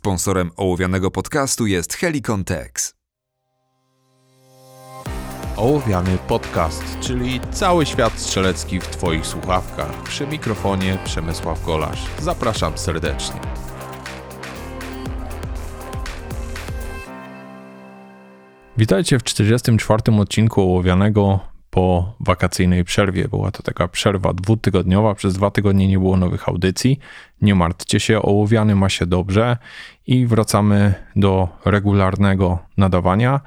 Sponsorem ołowianego podcastu jest Helicon Tex. Ołowiany podcast, czyli cały świat strzelecki w Twoich słuchawkach. Przy mikrofonie Przemysław Golasz. Zapraszam serdecznie. Witajcie w 44. odcinku Ołowianego po wakacyjnej przerwie. Była to taka przerwa dwutygodniowa, przez dwa tygodnie nie było nowych audycji. Nie martwcie się, ołowiany ma się dobrze i wracamy do regularnego nadawania.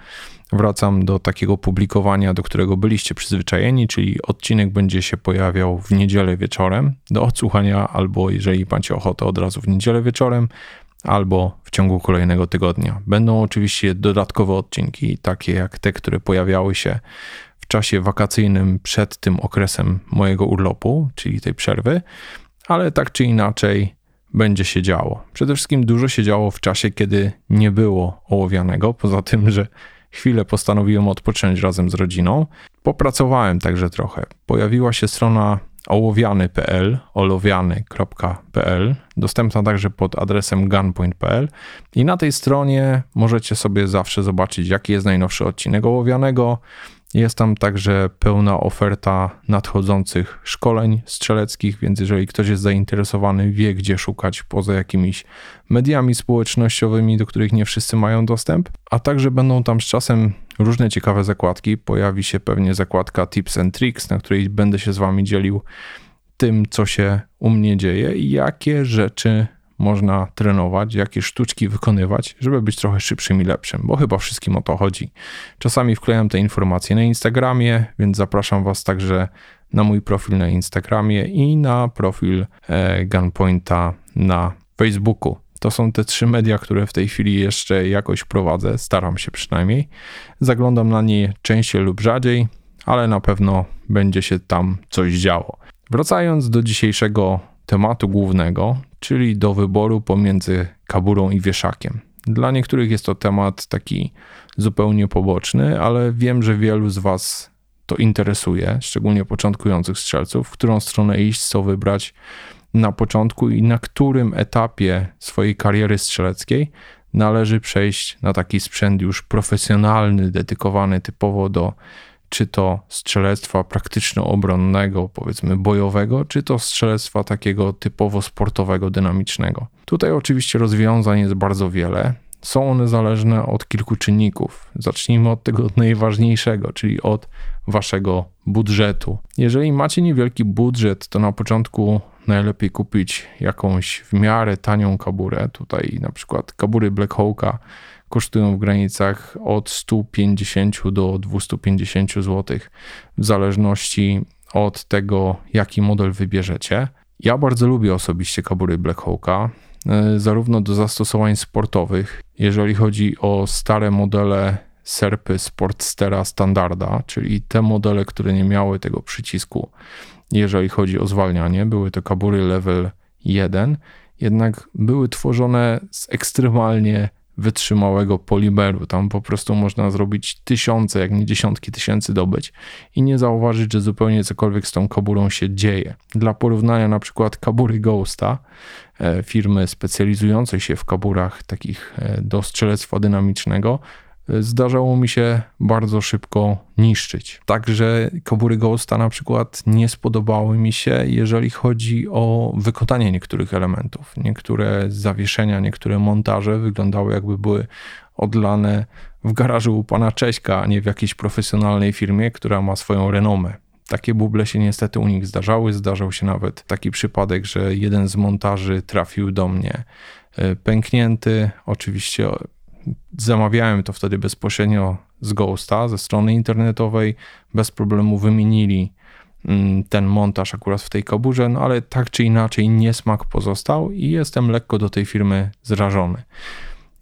Wracam do takiego publikowania, do którego byliście przyzwyczajeni, czyli odcinek będzie się pojawiał w niedzielę wieczorem do odsłuchania, albo jeżeli macie ochotę od razu w niedzielę wieczorem, albo w ciągu kolejnego tygodnia. Będą oczywiście dodatkowe odcinki, takie jak te, które pojawiały się czasie wakacyjnym przed tym okresem mojego urlopu, czyli tej przerwy, ale tak czy inaczej będzie się działo. Przede wszystkim dużo się działo w czasie, kiedy nie było ołowianego, poza tym, że chwilę postanowiłem odpocząć razem z rodziną. Popracowałem także trochę. Pojawiła się strona ołowiany.pl, olowiany.pl, dostępna także pod adresem gunpoint.pl i na tej stronie możecie sobie zawsze zobaczyć, jaki jest najnowszy odcinek ołowianego, jest tam także pełna oferta nadchodzących szkoleń strzeleckich, więc jeżeli ktoś jest zainteresowany, wie gdzie szukać poza jakimiś mediami społecznościowymi, do których nie wszyscy mają dostęp, a także będą tam z czasem różne ciekawe zakładki. Pojawi się pewnie zakładka Tips and Tricks, na której będę się z Wami dzielił tym, co się u mnie dzieje i jakie rzeczy można trenować, jakie sztuczki wykonywać, żeby być trochę szybszym i lepszym, bo chyba wszystkim o to chodzi. Czasami wklejam te informacje na Instagramie, więc zapraszam Was także na mój profil na Instagramie i na profil e, Gunpointa na Facebooku. To są te trzy media, które w tej chwili jeszcze jakoś prowadzę, staram się przynajmniej. Zaglądam na nie częściej lub rzadziej, ale na pewno będzie się tam coś działo. Wracając do dzisiejszego tematu głównego, czyli do wyboru pomiędzy kaburą i wieszakiem. Dla niektórych jest to temat taki zupełnie poboczny, ale wiem, że wielu z Was to interesuje, szczególnie początkujących strzelców, w którą stronę iść, co wybrać na początku i na którym etapie swojej kariery strzeleckiej należy przejść na taki sprzęt już profesjonalny, dedykowany typowo do czy to strzelectwa praktyczno-obronnego, powiedzmy bojowego, czy to strzelectwa takiego typowo sportowego, dynamicznego. Tutaj oczywiście rozwiązań jest bardzo wiele. Są one zależne od kilku czynników. Zacznijmy od tego najważniejszego, czyli od waszego budżetu. Jeżeli macie niewielki budżet, to na początku najlepiej kupić jakąś w miarę tanią kaburę. Tutaj na przykład kabury Black Hawka kosztują w granicach od 150 do 250 zł, w zależności od tego, jaki model wybierzecie. Ja bardzo lubię osobiście kabury Black Hawka, e, zarówno do zastosowań sportowych, jeżeli chodzi o stare modele Serpy Sportstera Standarda, czyli te modele, które nie miały tego przycisku, jeżeli chodzi o zwalnianie, były to kabury level 1, jednak były tworzone z ekstremalnie wytrzymałego polimeru. Tam po prostu można zrobić tysiące, jak nie dziesiątki tysięcy dobyć i nie zauważyć, że zupełnie cokolwiek z tą kaburą się dzieje. Dla porównania na przykład kabury Ghosta, e, firmy specjalizującej się w kaburach takich e, do strzelectwa dynamicznego, zdarzało mi się bardzo szybko niszczyć. Także kobury Ghosta na przykład nie spodobały mi się, jeżeli chodzi o wykonanie niektórych elementów. Niektóre zawieszenia, niektóre montaże wyglądały jakby były odlane w garażu u pana Cześka, a nie w jakiejś profesjonalnej firmie, która ma swoją renomę. Takie buble się niestety u nich zdarzały. Zdarzał się nawet taki przypadek, że jeden z montaży trafił do mnie e, pęknięty. Oczywiście Zamawiałem to wtedy bezpośrednio z Ghosta, ze strony internetowej. Bez problemu wymienili mm, ten montaż akurat w tej kaburze, no ale tak czy inaczej niesmak pozostał i jestem lekko do tej firmy zrażony.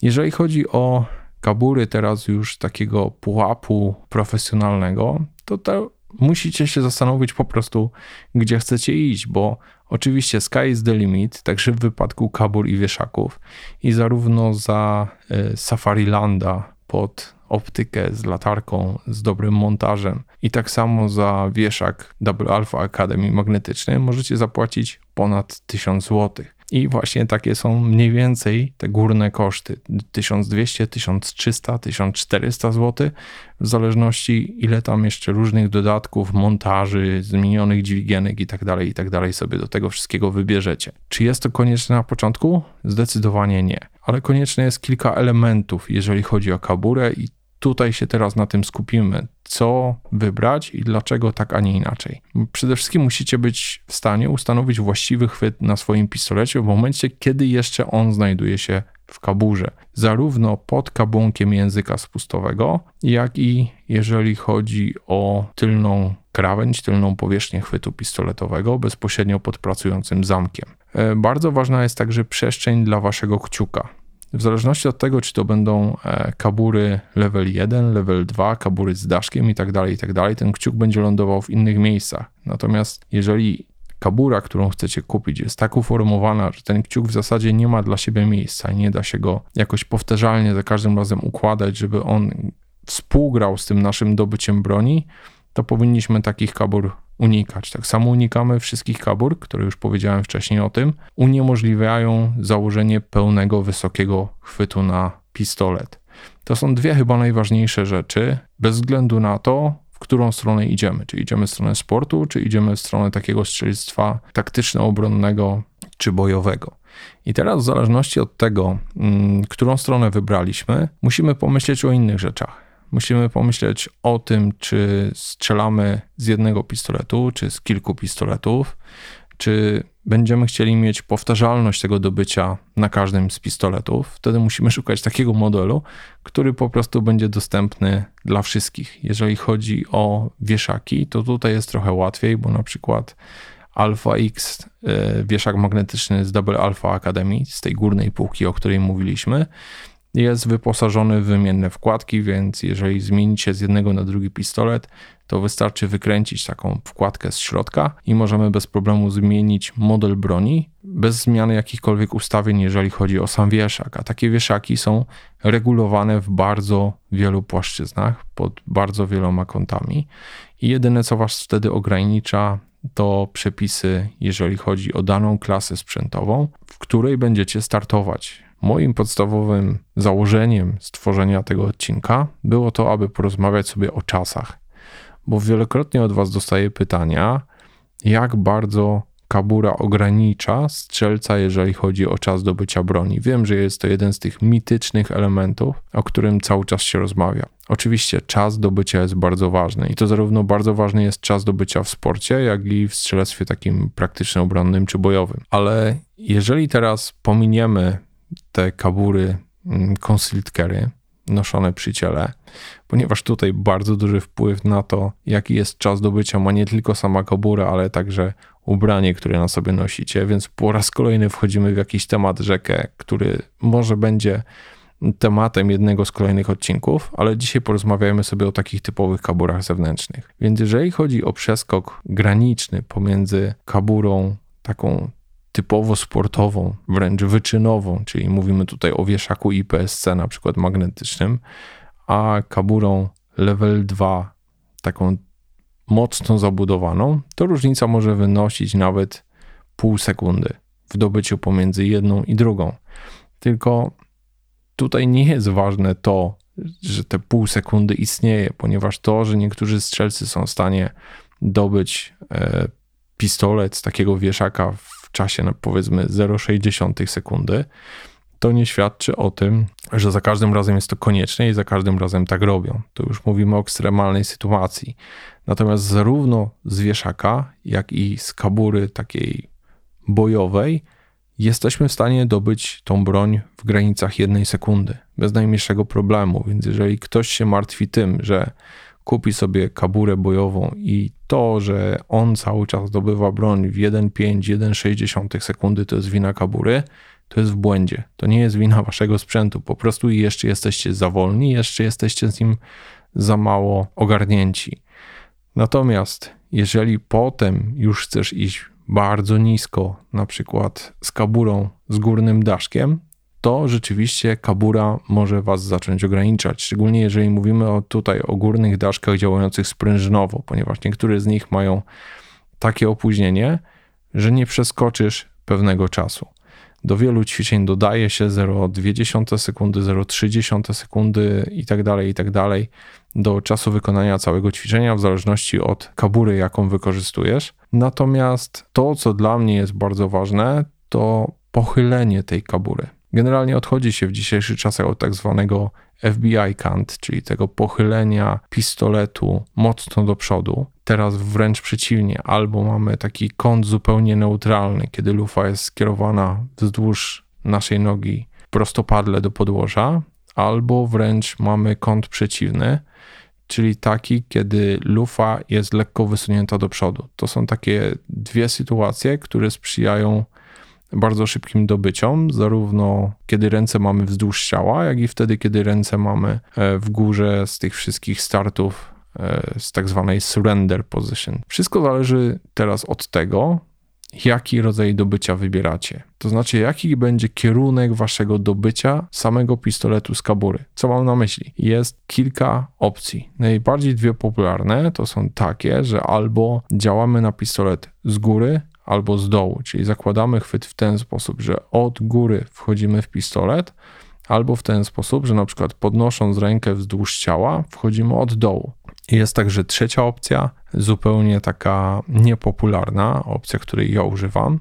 Jeżeli chodzi o kabury teraz już takiego pułapu profesjonalnego, to, to musicie się zastanowić po prostu, gdzie chcecie iść, bo oczywiście sky is the limit, także w wypadku kabur i wieszaków i zarówno za e, Safari Landa pod optykę z latarką, z dobrym montażem i tak samo za wieszak Double Alpha Academy magnetyczny możecie zapłacić ponad 1000 zł. I właśnie takie są mniej więcej te górne koszty: 1200, 1300, 1400 zł, w zależności ile tam jeszcze różnych dodatków, montaży, zmienionych dźwigienek i tak dalej, i tak sobie do tego wszystkiego wybierzecie. Czy jest to konieczne na początku? Zdecydowanie nie, ale konieczne jest kilka elementów, jeżeli chodzi o kaburę i tutaj się teraz na tym skupimy, co wybrać i dlaczego tak, a nie inaczej. Przede wszystkim musicie być w stanie ustanowić właściwy chwyt na swoim pistolecie w momencie, kiedy jeszcze on znajduje się w kaburze, zarówno pod kabłonkiem języka spustowego, jak i jeżeli chodzi o tylną krawędź, tylną powierzchnię chwytu pistoletowego bezpośrednio pod pracującym zamkiem. E, bardzo ważna jest także przestrzeń dla waszego kciuka. W zależności od tego, czy to będą e, kabury level 1, level 2, kabury z daszkiem i tak dalej, i tak dalej, ten kciuk będzie lądował w innych miejscach. Natomiast jeżeli kabura, którą chcecie kupić, jest tak uformowana, że ten kciuk w zasadzie nie ma dla siebie miejsca nie da się go jakoś powtarzalnie za każdym razem układać, żeby on współgrał z tym naszym dobyciem broni, to powinniśmy takich kabur unikać. Tak samo unikamy wszystkich kabur, które już powiedziałem wcześniej o tym, uniemożliwiają założenie pełnego, wysokiego chwytu na pistolet. To są dwie chyba najważniejsze rzeczy, bez względu na to, w którą stronę idziemy. Czy idziemy w stronę sportu, czy idziemy w stronę takiego strzelectwa taktyczno-obronnego czy bojowego. I teraz, w zależności od tego, mm, którą stronę wybraliśmy, musimy pomyśleć o innych rzeczach musimy pomyśleć o tym, czy strzelamy z jednego pistoletu, czy z kilku pistoletów, czy będziemy chcieli mieć powtarzalność tego dobycia na każdym z pistoletów. Wtedy musimy szukać takiego modelu, który po prostu będzie dostępny dla wszystkich. Jeżeli chodzi o wieszaki, to tutaj jest trochę łatwiej, bo na przykład Alpha X, e, wieszak magnetyczny z Double Alpha Academy, z tej górnej półki, o której mówiliśmy, jest wyposażony w wymienne wkładki, więc jeżeli zmienicie z jednego na drugi pistolet, to wystarczy wykręcić taką wkładkę z środka i możemy bez problemu zmienić model broni bez zmiany jakichkolwiek ustawień, jeżeli chodzi o sam wieszak. A takie wieszaki są regulowane w bardzo wielu płaszczyznach, pod bardzo wieloma kątami. I jedyne, co Was wtedy ogranicza, to przepisy, jeżeli chodzi o daną klasę sprzętową, w której będziecie startować. Moim podstawowym założeniem stworzenia tego odcinka było to, aby porozmawiać sobie o czasach, bo wielokrotnie od Was dostaję pytania, jak bardzo kabura ogranicza strzelca, jeżeli chodzi o czas dobycia broni. Wiem, że jest to jeden z tych mitycznych elementów, o którym cały czas się rozmawia. Oczywiście czas dobycia jest bardzo ważny i to zarówno bardzo ważny jest czas dobycia w sporcie, jak i w strzelectwie takim praktycznym, obronnym czy bojowym. Ale jeżeli teraz pominiemy te kabury mm, concealed noszone przy ciele, ponieważ tutaj bardzo duży wpływ na to, jaki jest czas dobycia ma nie tylko sama kabura, ale także ubranie, które na sobie nosicie, więc po raz kolejny wchodzimy w jakiś temat rzekę, który może będzie tematem jednego z kolejnych odcinków, ale dzisiaj porozmawiajmy sobie o takich typowych kaburach zewnętrznych. Więc jeżeli chodzi o przeskok graniczny pomiędzy kaburą taką typowo sportową, wręcz wyczynową, czyli mówimy tutaj o wieszaku IPSC na przykład magnetycznym, a kaburą level 2, taką mocno zabudowaną, to różnica może wynosić nawet pół sekundy w dobyciu pomiędzy jedną i drugą. Tylko tutaj nie jest ważne to, że te pół sekundy istnieje, ponieważ to, że niektórzy strzelcy są w stanie dobyć e, pistolet z takiego wieszaka w czasie na powiedzmy 0,6 sekundy, to nie świadczy o tym, że za każdym razem jest to konieczne i za każdym razem tak robią. Tu już mówimy o ekstremalnej sytuacji. Natomiast zarówno z wieszaka, jak i z kabury takiej bojowej, jesteśmy w stanie dobyć tą broń w granicach jednej sekundy, bez najmniejszego problemu. Więc jeżeli ktoś się martwi tym, że kupi sobie kaburę bojową i to, że on cały czas zdobywa broń w 1,5, 1,6 sekundy to jest wina kabury, to jest w błędzie. To nie jest wina waszego sprzętu. Po prostu jeszcze jesteście za wolni, jeszcze jesteście z nim za mało ogarnięci. Natomiast jeżeli potem już chcesz iść bardzo nisko, na przykład z kaburą z górnym daszkiem, to rzeczywiście kabura może Was zacząć ograniczać. Szczególnie jeżeli mówimy o, tutaj o górnych daszkach działających sprężynowo, ponieważ niektóre z nich mają takie opóźnienie, że nie przeskoczysz pewnego czasu. Do wielu ćwiczeń dodaje się 0,2 sekundy, 0,3 sekundy i tak dalej, i tak dalej do czasu wykonania całego ćwiczenia, w zależności od kabury, jaką wykorzystujesz. Natomiast to, co dla mnie jest bardzo ważne, to pochylenie tej kabury. Generalnie odchodzi się w dzisiejszych czasach od tak zwanego FBI kant, czyli tego pochylenia pistoletu mocno do przodu. Teraz wręcz przeciwnie, albo mamy taki kąt zupełnie neutralny, kiedy lufa jest skierowana wzdłuż naszej nogi prostopadle do podłoża, albo wręcz mamy kąt przeciwny, czyli taki, kiedy lufa jest lekko wysunięta do przodu. To są takie dwie sytuacje, które sprzyjają bardzo szybkim dobyciom, zarówno kiedy ręce mamy wzdłuż ciała, jak i wtedy, kiedy ręce mamy e, w górze z tych wszystkich startów e, z tak zwanej surrender position. Wszystko zależy teraz od tego, jaki rodzaj dobycia wybieracie. To znaczy, jaki będzie kierunek waszego dobycia samego pistoletu z kabury. Co mam na myśli? Jest kilka opcji. Najbardziej dwie popularne to są takie, że albo działamy na pistolet z góry, albo z dołu, czyli zakładamy chwyt w ten sposób, że od góry wchodzimy w pistolet, albo w ten sposób, że na przykład podnosząc rękę wzdłuż ciała, wchodzimy od dołu. Jest także trzecia opcja, zupełnie taka niepopularna, opcja, której ja używam,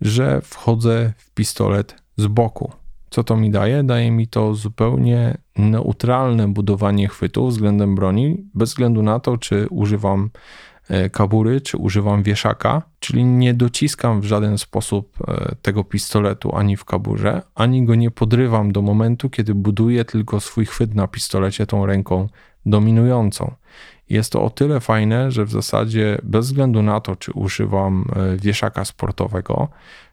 że wchodzę w pistolet z boku. Co to mi daje? Daje mi to zupełnie neutralne budowanie chwytu względem broni, bez względu na to, czy używam kabury, czy używam wieszaka, czyli nie dociskam w żaden sposób e, tego pistoletu ani w kaburze, ani go nie podrywam do momentu, kiedy buduję tylko swój chwyt na pistolecie tą ręką dominującą. Jest to o tyle fajne, że w zasadzie bez względu na to, czy używam e, wieszaka sportowego,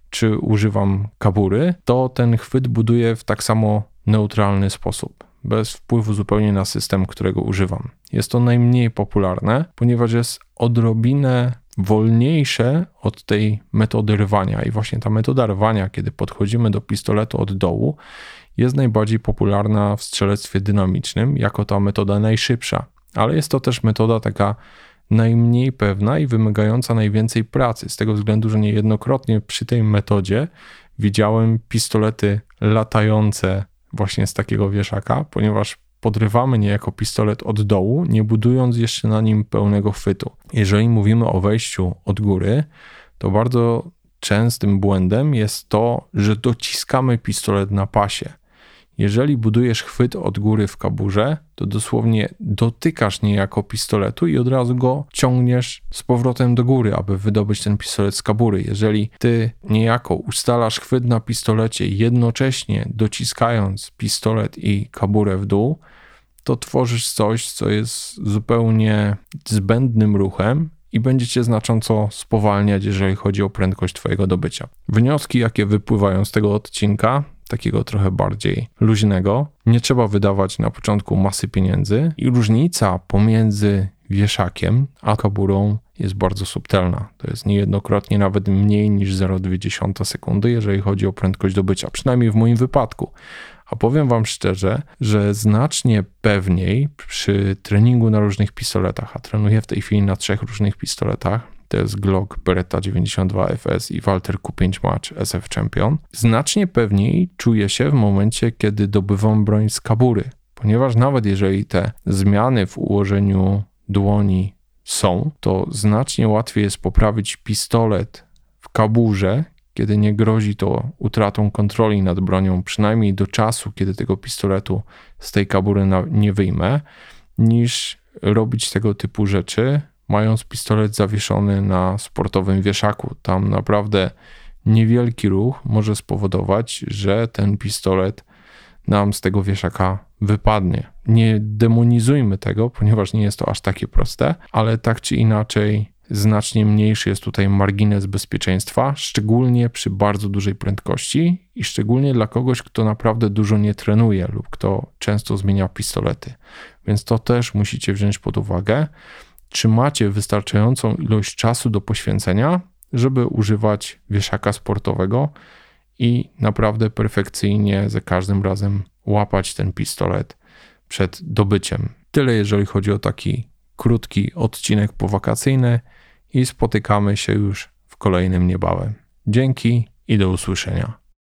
czy używam kabury, to ten chwyt buduję w tak samo neutralny sposób bez wpływu zupełnie na system, którego używam. Jest to najmniej popularne, ponieważ jest odrobinę wolniejsze od tej metody rwania. I właśnie ta metoda rwania, kiedy podchodzimy do pistoletu od dołu, jest najbardziej popularna w strzelectwie dynamicznym, jako ta metoda najszybsza. Ale jest to też metoda taka najmniej pewna i wymagająca najwięcej pracy, z tego względu, że niejednokrotnie przy tej metodzie widziałem pistolety latające właśnie z takiego wieszaka, ponieważ podrywamy niejako pistolet od dołu, nie budując jeszcze na nim pełnego chwytu. Jeżeli mówimy o wejściu od góry, to bardzo częstym błędem jest to, że dociskamy pistolet na pasie. Jeżeli budujesz chwyt od góry w kaburze, to dosłownie dotykasz niejako pistoletu i od razu go ciągniesz z powrotem do góry, aby wydobyć ten pistolet z kabury. Jeżeli ty niejako ustalasz chwyt na pistolecie, jednocześnie dociskając pistolet i kaburę w dół, to tworzysz coś, co jest zupełnie zbędnym ruchem i będzie cię znacząco spowalniać, jeżeli chodzi o prędkość Twojego dobycia. Wnioski, jakie wypływają z tego odcinka, takiego trochę bardziej luźnego. Nie trzeba wydawać na początku masy pieniędzy i różnica pomiędzy wieszakiem a kaburą jest bardzo subtelna. To jest niejednokrotnie nawet mniej niż 0,2 sekundy, jeżeli chodzi o prędkość dobycia, przynajmniej w moim wypadku. A powiem Wam szczerze, że znacznie pewniej przy treningu na różnych pistoletach, a trenuję w tej chwili na trzech różnych pistoletach, to jest Glock Beretta 92 FS i Walter Q5 Match SF Champion, znacznie pewniej czuję się w momencie, kiedy dobywam broń z kabury, ponieważ nawet jeżeli te zmiany w ułożeniu dłoni są, to znacznie łatwiej jest poprawić pistolet w kaburze, kiedy nie grozi to utratą kontroli nad bronią, przynajmniej do czasu, kiedy tego pistoletu z tej kabury nie wyjmę, niż robić tego typu rzeczy mając pistolet zawieszony na sportowym wieszaku. Tam naprawdę niewielki ruch może spowodować, że ten pistolet nam z tego wieszaka wypadnie. Nie demonizujmy tego, ponieważ nie jest to aż takie proste, ale tak czy inaczej znacznie mniejszy jest tutaj margines bezpieczeństwa, szczególnie przy bardzo dużej prędkości i szczególnie dla kogoś, kto naprawdę dużo nie trenuje lub kto często zmienia pistolety. Więc to też musicie wziąć pod uwagę czy macie wystarczającą ilość czasu do poświęcenia, żeby używać wieszaka sportowego i naprawdę perfekcyjnie za każdym razem łapać ten pistolet przed dobyciem. Tyle jeżeli chodzi o taki krótki odcinek powakacyjny i spotykamy się już w kolejnym niebawem. Dzięki i do usłyszenia.